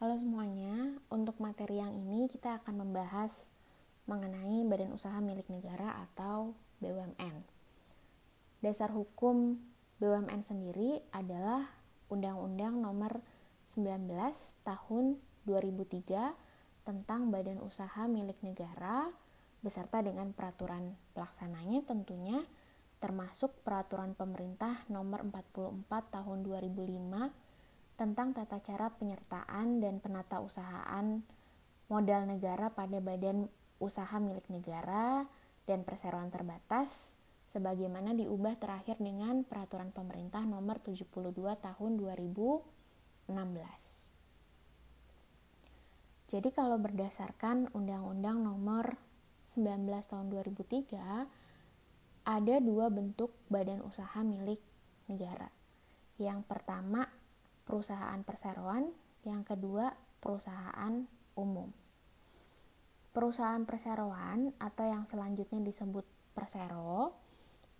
Halo semuanya, untuk materi yang ini kita akan membahas mengenai badan usaha milik negara atau BUMN. Dasar hukum BUMN sendiri adalah Undang-Undang Nomor 19 Tahun 2003 tentang Badan Usaha Milik Negara beserta dengan peraturan pelaksananya tentunya termasuk peraturan pemerintah nomor 44 tahun 2005 tentang tata cara penyertaan dan penata usahaan modal negara pada badan usaha milik negara dan perseroan terbatas sebagaimana diubah terakhir dengan peraturan pemerintah nomor 72 tahun 2016. Jadi kalau berdasarkan Undang-Undang nomor 19 tahun 2003 ada dua bentuk badan usaha milik negara. Yang pertama perusahaan perseroan, yang kedua perusahaan umum. Perusahaan perseroan atau yang selanjutnya disebut persero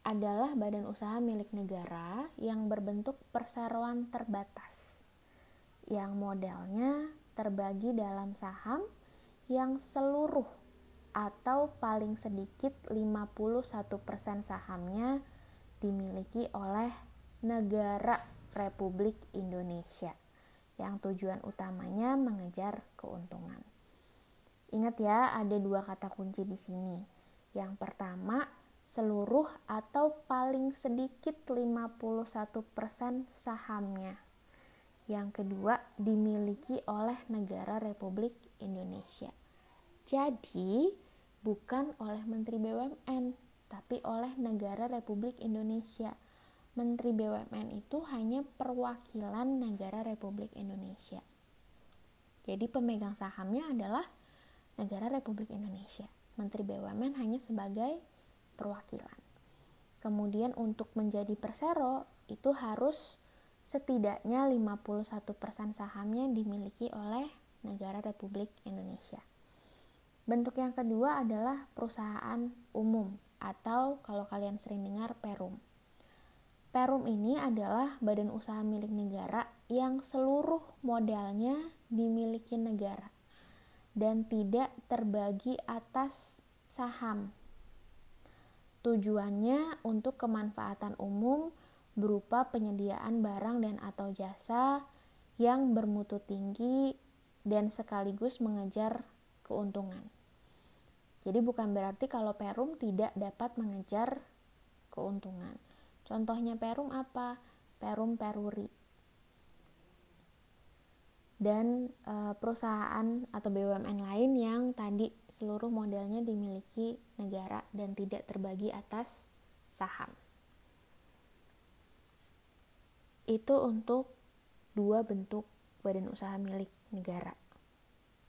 adalah badan usaha milik negara yang berbentuk perseroan terbatas yang modalnya terbagi dalam saham yang seluruh atau paling sedikit 51% sahamnya dimiliki oleh negara Republik Indonesia yang tujuan utamanya mengejar keuntungan. Ingat ya, ada dua kata kunci di sini. Yang pertama, seluruh atau paling sedikit 51% sahamnya. Yang kedua, dimiliki oleh negara Republik Indonesia. Jadi, bukan oleh Menteri BUMN, tapi oleh negara Republik Indonesia Menteri BUMN itu hanya perwakilan negara Republik Indonesia. Jadi pemegang sahamnya adalah negara Republik Indonesia. Menteri BUMN hanya sebagai perwakilan. Kemudian untuk menjadi persero itu harus setidaknya 51% sahamnya dimiliki oleh negara Republik Indonesia. Bentuk yang kedua adalah perusahaan umum atau kalau kalian sering dengar perum. Perum ini adalah badan usaha milik negara yang seluruh modalnya dimiliki negara dan tidak terbagi atas saham. Tujuannya untuk kemanfaatan umum berupa penyediaan barang dan atau jasa yang bermutu tinggi dan sekaligus mengejar keuntungan. Jadi bukan berarti kalau Perum tidak dapat mengejar keuntungan Contohnya Perum apa? Perum Peruri. Dan e, perusahaan atau BUMN lain yang tadi seluruh modalnya dimiliki negara dan tidak terbagi atas saham. Itu untuk dua bentuk badan usaha milik negara.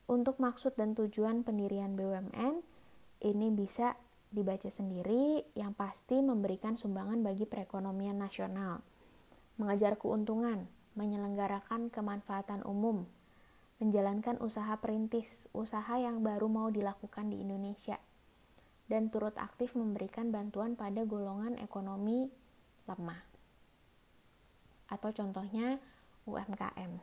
Untuk maksud dan tujuan pendirian BUMN, ini bisa dibaca sendiri yang pasti memberikan sumbangan bagi perekonomian nasional, mengejar keuntungan, menyelenggarakan kemanfaatan umum, menjalankan usaha perintis, usaha yang baru mau dilakukan di Indonesia, dan turut aktif memberikan bantuan pada golongan ekonomi lemah. Atau contohnya UMKM.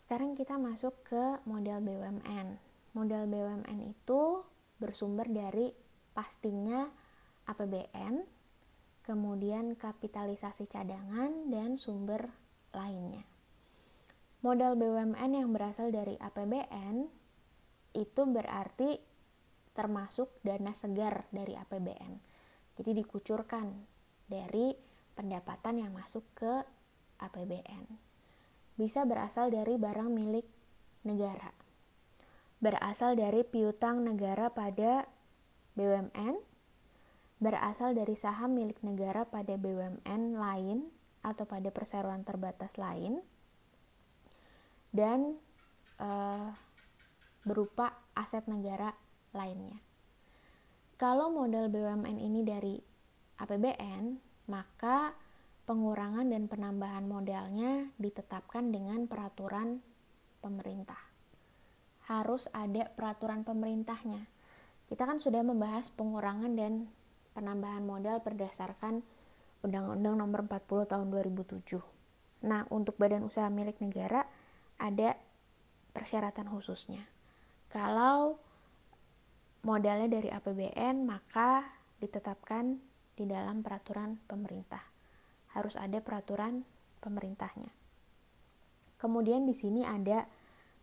Sekarang kita masuk ke model BUMN modal BUMN itu bersumber dari pastinya APBN, kemudian kapitalisasi cadangan, dan sumber lainnya. Modal BUMN yang berasal dari APBN itu berarti termasuk dana segar dari APBN. Jadi dikucurkan dari pendapatan yang masuk ke APBN. Bisa berasal dari barang milik negara berasal dari piutang negara pada BUMN, berasal dari saham milik negara pada BUMN lain atau pada perseroan terbatas lain, dan e, berupa aset negara lainnya. Kalau modal BUMN ini dari APBN, maka pengurangan dan penambahan modalnya ditetapkan dengan peraturan pemerintah harus ada peraturan pemerintahnya. Kita kan sudah membahas pengurangan dan penambahan modal berdasarkan Undang-Undang Nomor 40 Tahun 2007. Nah, untuk badan usaha milik negara ada persyaratan khususnya. Kalau modalnya dari APBN, maka ditetapkan di dalam peraturan pemerintah. Harus ada peraturan pemerintahnya. Kemudian di sini ada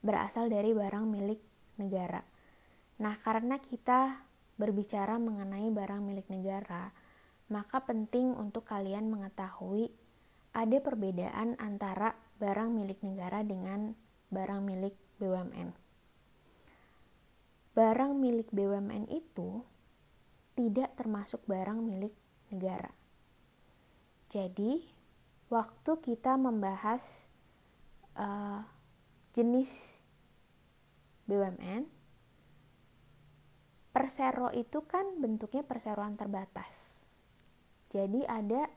berasal dari barang milik negara. Nah, karena kita berbicara mengenai barang milik negara, maka penting untuk kalian mengetahui ada perbedaan antara barang milik negara dengan barang milik BUMN. Barang milik BUMN itu tidak termasuk barang milik negara. Jadi, waktu kita membahas uh, jenis BUMN, persero itu kan bentuknya perseroan terbatas. Jadi ada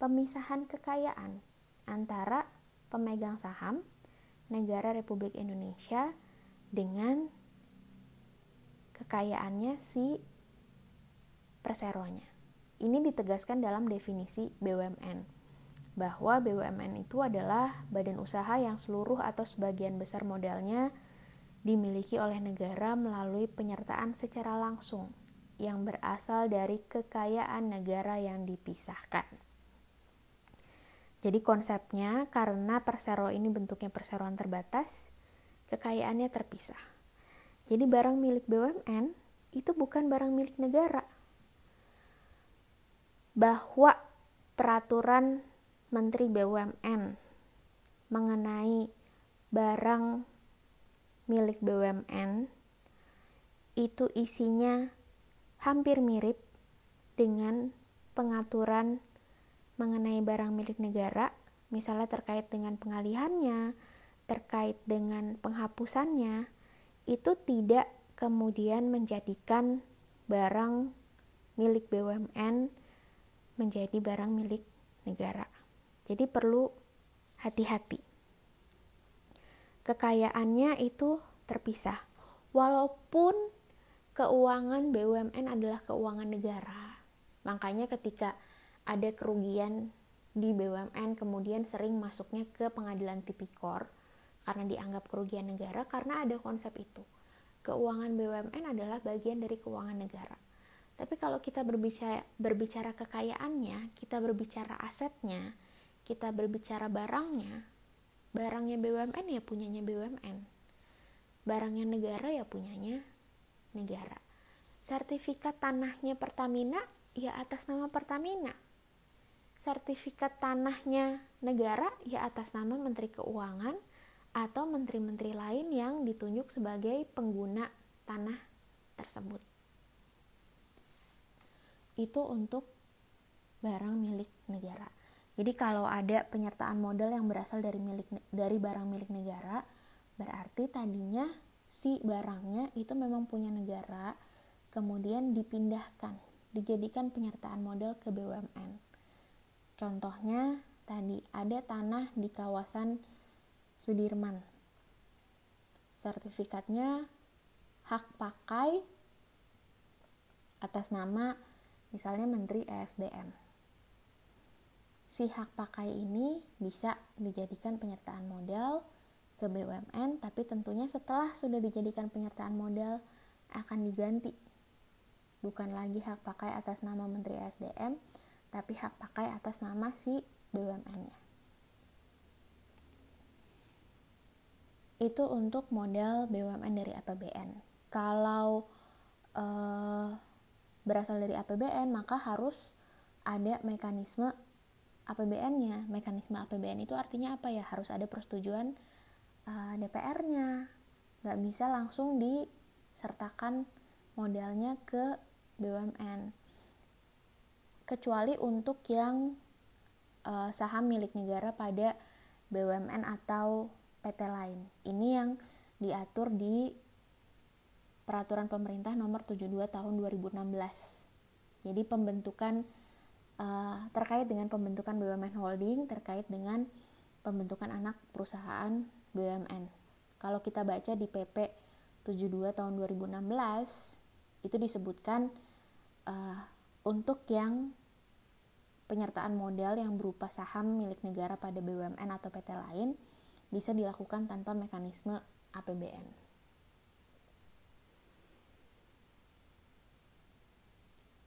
pemisahan kekayaan antara pemegang saham negara Republik Indonesia dengan kekayaannya si perseronya. Ini ditegaskan dalam definisi BUMN, bahwa BUMN itu adalah badan usaha yang seluruh atau sebagian besar modalnya dimiliki oleh negara melalui penyertaan secara langsung yang berasal dari kekayaan negara yang dipisahkan. Jadi konsepnya karena persero ini bentuknya perseroan terbatas, kekayaannya terpisah. Jadi barang milik BUMN itu bukan barang milik negara, bahwa peraturan Menteri BUMN mengenai barang milik BUMN itu isinya hampir mirip dengan pengaturan mengenai barang milik negara, misalnya terkait dengan pengalihannya, terkait dengan penghapusannya, itu tidak kemudian menjadikan barang milik BUMN menjadi barang milik negara. Jadi perlu hati-hati. Kekayaannya itu terpisah. Walaupun keuangan BUMN adalah keuangan negara. Makanya ketika ada kerugian di BUMN kemudian sering masuknya ke pengadilan tipikor karena dianggap kerugian negara karena ada konsep itu. Keuangan BUMN adalah bagian dari keuangan negara. Tapi kalau kita berbicara berbicara kekayaannya, kita berbicara asetnya, kita berbicara barangnya, barangnya BUMN ya punyanya BUMN. Barangnya negara ya punyanya negara. Sertifikat tanahnya Pertamina ya atas nama Pertamina. Sertifikat tanahnya negara ya atas nama Menteri Keuangan atau menteri-menteri lain yang ditunjuk sebagai pengguna tanah tersebut itu untuk barang milik negara. Jadi kalau ada penyertaan modal yang berasal dari milik dari barang milik negara, berarti tadinya si barangnya itu memang punya negara, kemudian dipindahkan, dijadikan penyertaan modal ke BUMN. Contohnya tadi ada tanah di kawasan Sudirman. Sertifikatnya hak pakai atas nama misalnya Menteri ESDM. Si hak pakai ini bisa dijadikan penyertaan modal ke BUMN, tapi tentunya setelah sudah dijadikan penyertaan modal akan diganti. Bukan lagi hak pakai atas nama Menteri ESDM, tapi hak pakai atas nama si BUMN-nya. Itu untuk modal BUMN dari APBN. Kalau uh, berasal dari APBN maka harus ada mekanisme APBN-nya. Mekanisme APBN itu artinya apa ya? Harus ada persetujuan uh, DPR-nya. Nggak bisa langsung disertakan modalnya ke BUMN. Kecuali untuk yang uh, saham milik negara pada BUMN atau PT lain. Ini yang diatur di peraturan pemerintah nomor 72 tahun 2016. Jadi pembentukan uh, terkait dengan pembentukan BUMN holding terkait dengan pembentukan anak perusahaan BUMN. Kalau kita baca di PP 72 tahun 2016 itu disebutkan uh, untuk yang penyertaan modal yang berupa saham milik negara pada BUMN atau PT lain bisa dilakukan tanpa mekanisme APBN.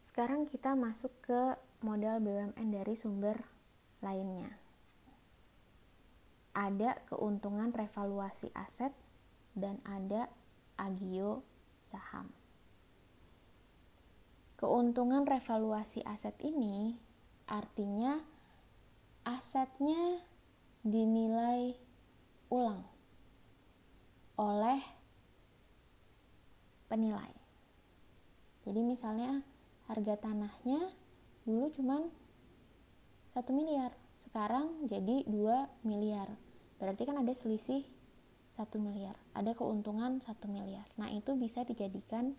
Sekarang kita masuk ke modal BUMN dari sumber lainnya. Ada keuntungan revaluasi aset dan ada agio saham. Keuntungan revaluasi aset ini artinya asetnya dinilai ulang oleh penilai. Jadi misalnya harga tanahnya dulu cuman satu miliar, sekarang jadi 2 miliar. Berarti kan ada selisih satu miliar, ada keuntungan satu miliar. Nah itu bisa dijadikan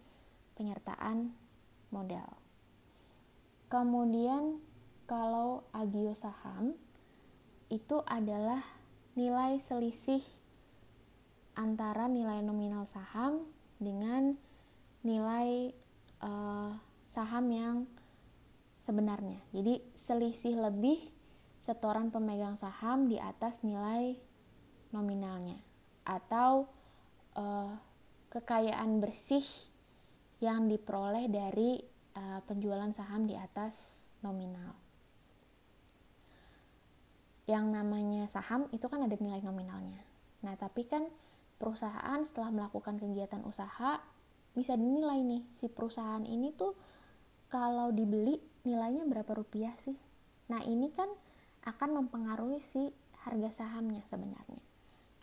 penyertaan modal. Kemudian kalau agio saham itu adalah nilai selisih antara nilai nominal saham dengan nilai uh, saham yang sebenarnya. Jadi selisih lebih setoran pemegang saham di atas nilai nominalnya atau uh, kekayaan bersih yang diperoleh dari uh, penjualan saham di atas nominal. Yang namanya saham itu kan ada nilai nominalnya. Nah, tapi kan perusahaan setelah melakukan kegiatan usaha bisa dinilai nih si perusahaan ini tuh kalau dibeli nilainya berapa rupiah sih. Nah, ini kan akan mempengaruhi si harga sahamnya sebenarnya.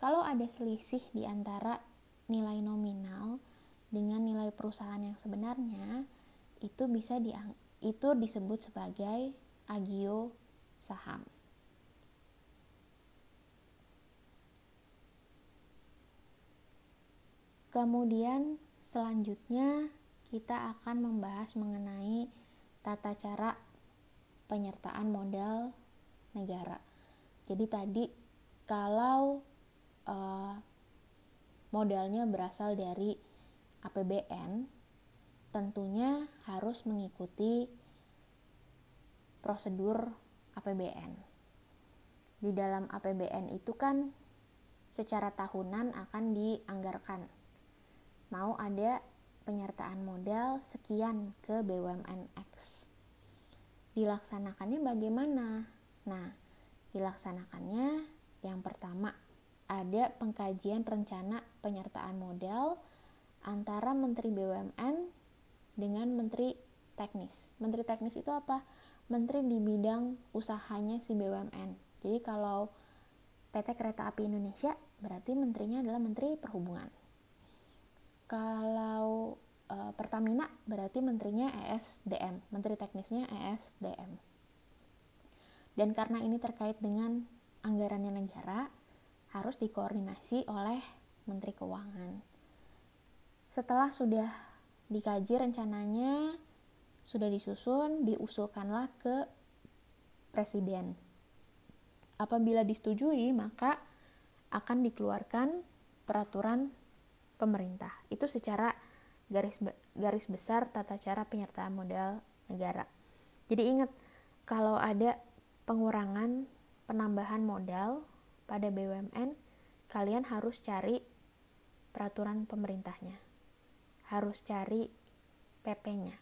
Kalau ada selisih di antara nilai nominal dengan nilai perusahaan yang sebenarnya itu bisa di itu disebut sebagai agio saham. Kemudian selanjutnya kita akan membahas mengenai tata cara penyertaan modal negara. Jadi tadi kalau uh, modalnya berasal dari APBN tentunya harus mengikuti prosedur APBN. Di dalam APBN itu kan secara tahunan akan dianggarkan. Mau ada penyertaan modal sekian ke BUMN X. Dilaksanakannya bagaimana? Nah, dilaksanakannya yang pertama ada pengkajian rencana penyertaan modal antara Menteri BUMN dengan Menteri Teknis. Menteri Teknis itu apa? Menteri di bidang usahanya si BUMN. Jadi kalau PT Kereta Api Indonesia berarti menterinya adalah Menteri Perhubungan. Kalau e, Pertamina berarti menterinya ESDM, Menteri Teknisnya ESDM. Dan karena ini terkait dengan anggarannya negara, harus dikoordinasi oleh Menteri Keuangan. Setelah sudah dikaji rencananya, sudah disusun, diusulkanlah ke presiden. Apabila disetujui, maka akan dikeluarkan peraturan pemerintah. Itu secara garis garis besar tata cara penyertaan modal negara. Jadi ingat kalau ada pengurangan penambahan modal pada BUMN, kalian harus cari peraturan pemerintahnya harus cari PP-nya.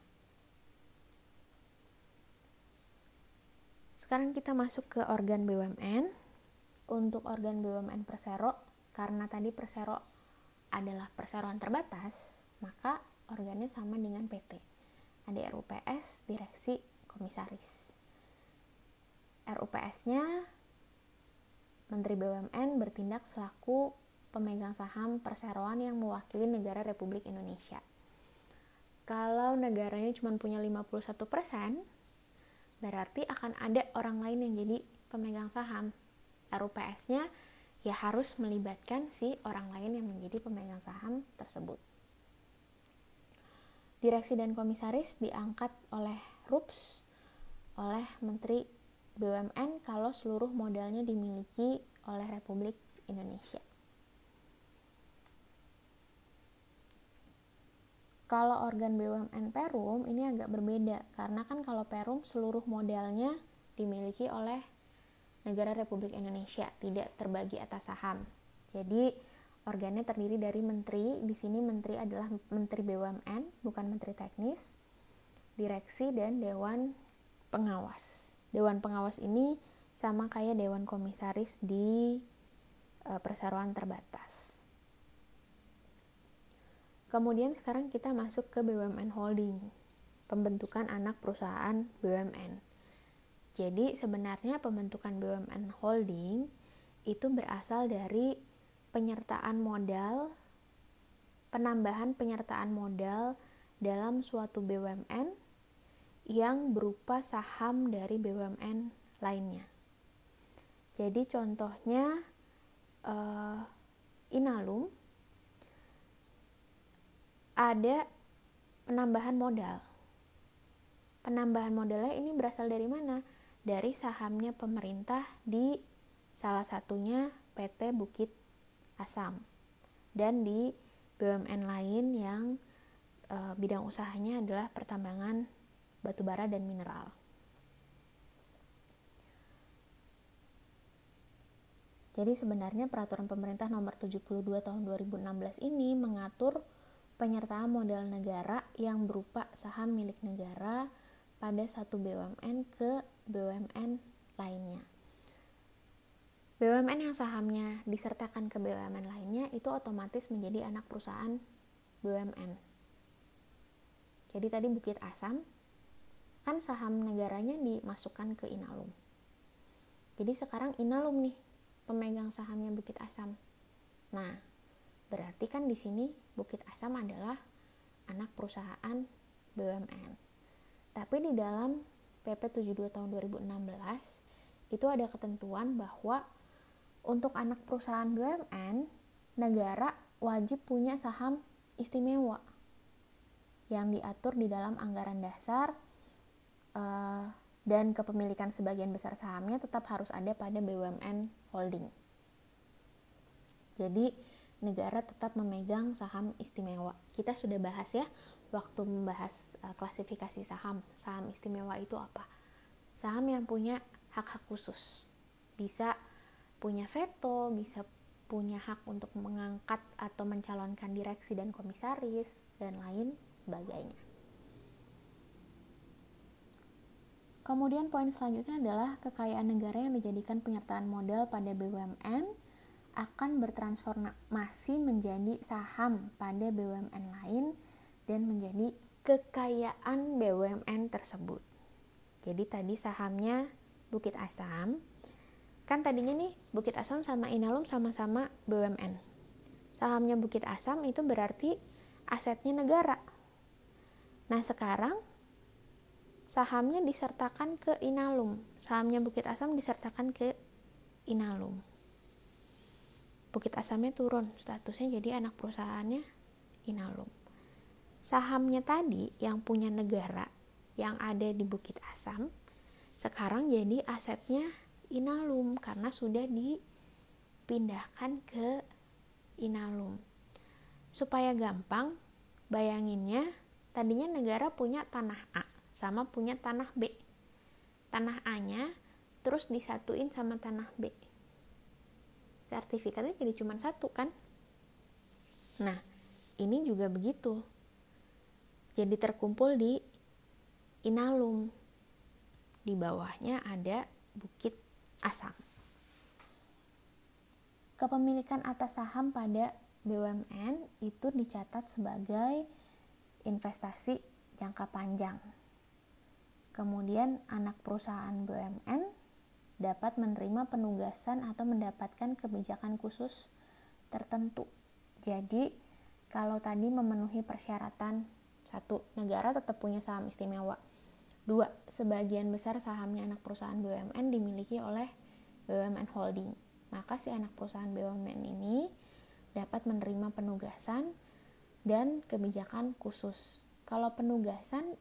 Sekarang kita masuk ke organ BUMN. Untuk organ BUMN Persero, karena tadi Persero adalah perseroan terbatas, maka organnya sama dengan PT. Ada RUPS, direksi, komisaris. RUPS-nya Menteri BUMN bertindak selaku pemegang saham perseroan yang mewakili negara Republik Indonesia. Kalau negaranya cuma punya 51%, berarti akan ada orang lain yang jadi pemegang saham. RUPS-nya ya harus melibatkan si orang lain yang menjadi pemegang saham tersebut. Direksi dan komisaris diangkat oleh RUPS oleh Menteri BUMN kalau seluruh modalnya dimiliki oleh Republik Indonesia. Kalau organ BUMN Perum ini agak berbeda karena kan kalau Perum seluruh modalnya dimiliki oleh negara Republik Indonesia, tidak terbagi atas saham. Jadi organnya terdiri dari menteri. Di sini menteri adalah menteri BUMN, bukan menteri teknis, direksi dan dewan pengawas. Dewan pengawas ini sama kayak dewan komisaris di e, perseroan terbatas. Kemudian sekarang kita masuk ke BUMN Holding, pembentukan anak perusahaan BUMN. Jadi sebenarnya pembentukan BUMN Holding itu berasal dari penyertaan modal, penambahan penyertaan modal dalam suatu BUMN yang berupa saham dari BUMN lainnya. Jadi contohnya uh, Inalum ada penambahan modal. Penambahan modalnya ini berasal dari mana? Dari sahamnya pemerintah di salah satunya PT Bukit Asam dan di BUMN lain yang e, bidang usahanya adalah pertambangan batubara dan mineral. Jadi sebenarnya peraturan pemerintah nomor 72 tahun 2016 ini mengatur penyertaan modal negara yang berupa saham milik negara pada satu BUMN ke BUMN lainnya. BUMN yang sahamnya disertakan ke BUMN lainnya itu otomatis menjadi anak perusahaan BUMN. Jadi tadi Bukit Asam kan saham negaranya dimasukkan ke Inalum. Jadi sekarang Inalum nih pemegang sahamnya Bukit Asam. Nah, Berarti kan di sini Bukit Asam adalah anak perusahaan BUMN. Tapi di dalam PP 72 tahun 2016 itu ada ketentuan bahwa untuk anak perusahaan BUMN negara wajib punya saham istimewa yang diatur di dalam anggaran dasar uh, dan kepemilikan sebagian besar sahamnya tetap harus ada pada BUMN holding. Jadi negara tetap memegang saham istimewa. Kita sudah bahas ya waktu membahas uh, klasifikasi saham. Saham istimewa itu apa? Saham yang punya hak-hak khusus. Bisa punya veto, bisa punya hak untuk mengangkat atau mencalonkan direksi dan komisaris dan lain sebagainya. Kemudian poin selanjutnya adalah kekayaan negara yang dijadikan penyertaan modal pada BUMN akan bertransformasi menjadi saham pada BUMN lain dan menjadi kekayaan BUMN tersebut. Jadi tadi sahamnya Bukit Asam, kan tadinya nih Bukit Asam sama Inalum sama-sama BUMN. Sahamnya Bukit Asam itu berarti asetnya negara. Nah sekarang sahamnya disertakan ke Inalum, sahamnya Bukit Asam disertakan ke Inalum. Bukit Asamnya turun statusnya jadi anak perusahaannya Inalum. Sahamnya tadi yang punya negara yang ada di Bukit Asam sekarang jadi asetnya Inalum karena sudah dipindahkan ke Inalum. Supaya gampang, bayanginnya tadinya negara punya tanah A sama punya tanah B. Tanah A-nya terus disatuin sama tanah B sertifikatnya jadi cuma satu kan nah ini juga begitu jadi terkumpul di Inalum di bawahnya ada Bukit Asam kepemilikan atas saham pada BUMN itu dicatat sebagai investasi jangka panjang. Kemudian anak perusahaan BUMN dapat menerima penugasan atau mendapatkan kebijakan khusus tertentu. Jadi, kalau tadi memenuhi persyaratan satu, negara tetap punya saham istimewa. Dua, sebagian besar sahamnya anak perusahaan BUMN dimiliki oleh BUMN Holding. Maka si anak perusahaan BUMN ini dapat menerima penugasan dan kebijakan khusus. Kalau penugasan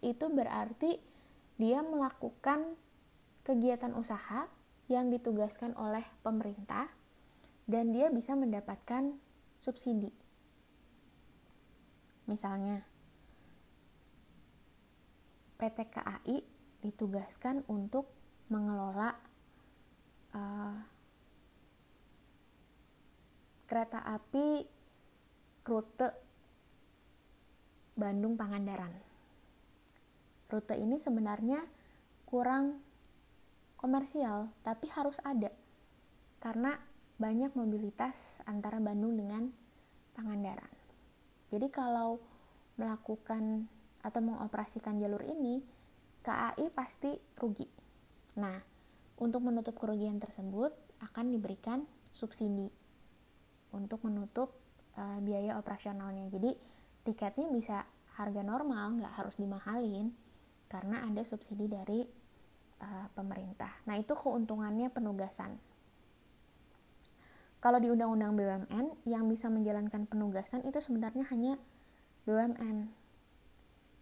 itu berarti dia melakukan kegiatan usaha yang ditugaskan oleh pemerintah dan dia bisa mendapatkan subsidi. Misalnya, PT KAI ditugaskan untuk mengelola uh, kereta api rute Bandung Pangandaran. Rute ini sebenarnya kurang komersial, tapi harus ada karena banyak mobilitas antara Bandung dengan Pangandaran. Jadi kalau melakukan atau mengoperasikan jalur ini, KAI pasti rugi. Nah, untuk menutup kerugian tersebut akan diberikan subsidi untuk menutup uh, biaya operasionalnya. Jadi tiketnya bisa harga normal, nggak harus dimahalin karena ada subsidi dari uh, pemerintah. Nah itu keuntungannya penugasan. Kalau di Undang-Undang BUMN yang bisa menjalankan penugasan itu sebenarnya hanya BUMN.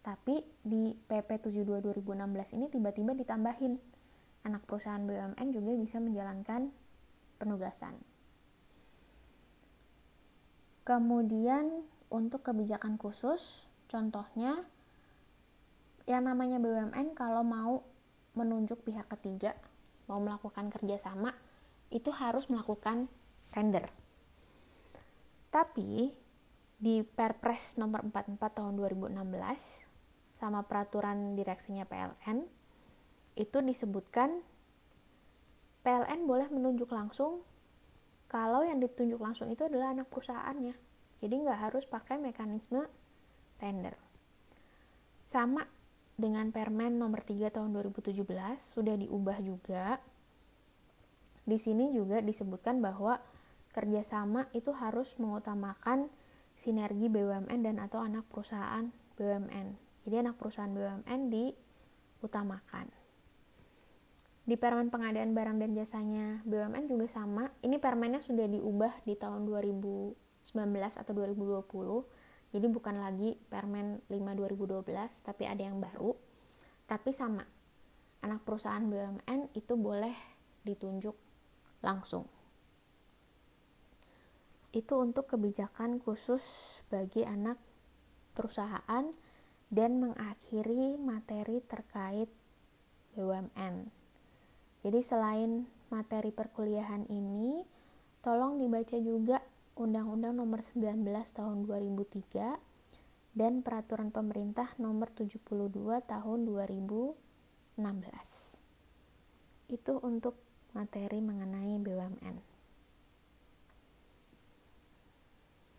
Tapi di PP 72 2016 ini tiba-tiba ditambahin anak perusahaan BUMN juga bisa menjalankan penugasan. Kemudian untuk kebijakan khusus, contohnya yang namanya BUMN kalau mau menunjuk pihak ketiga, mau melakukan kerjasama, itu harus melakukan tender. Tapi di Perpres nomor 44 tahun 2016 sama peraturan direksinya PLN itu disebutkan PLN boleh menunjuk langsung kalau yang ditunjuk langsung itu adalah anak perusahaannya. Jadi nggak harus pakai mekanisme tender. Sama dengan Permen nomor 3 tahun 2017 sudah diubah juga. Di sini juga disebutkan bahwa kerjasama itu harus mengutamakan sinergi BUMN dan atau anak perusahaan BUMN jadi anak perusahaan BUMN diutamakan. Di permen pengadaan barang dan jasanya BUMN juga sama. Ini permennya sudah diubah di tahun 2019 atau 2020 jadi bukan lagi permen 5 2012 tapi ada yang baru. Tapi sama. Anak perusahaan BUMN itu boleh ditunjuk langsung. Itu untuk kebijakan khusus bagi anak perusahaan dan mengakhiri materi terkait BUMN. Jadi selain materi perkuliahan ini, tolong dibaca juga Undang-Undang Nomor 19 Tahun 2003 dan Peraturan Pemerintah Nomor 72 Tahun 2016. Itu untuk materi mengenai BUMN.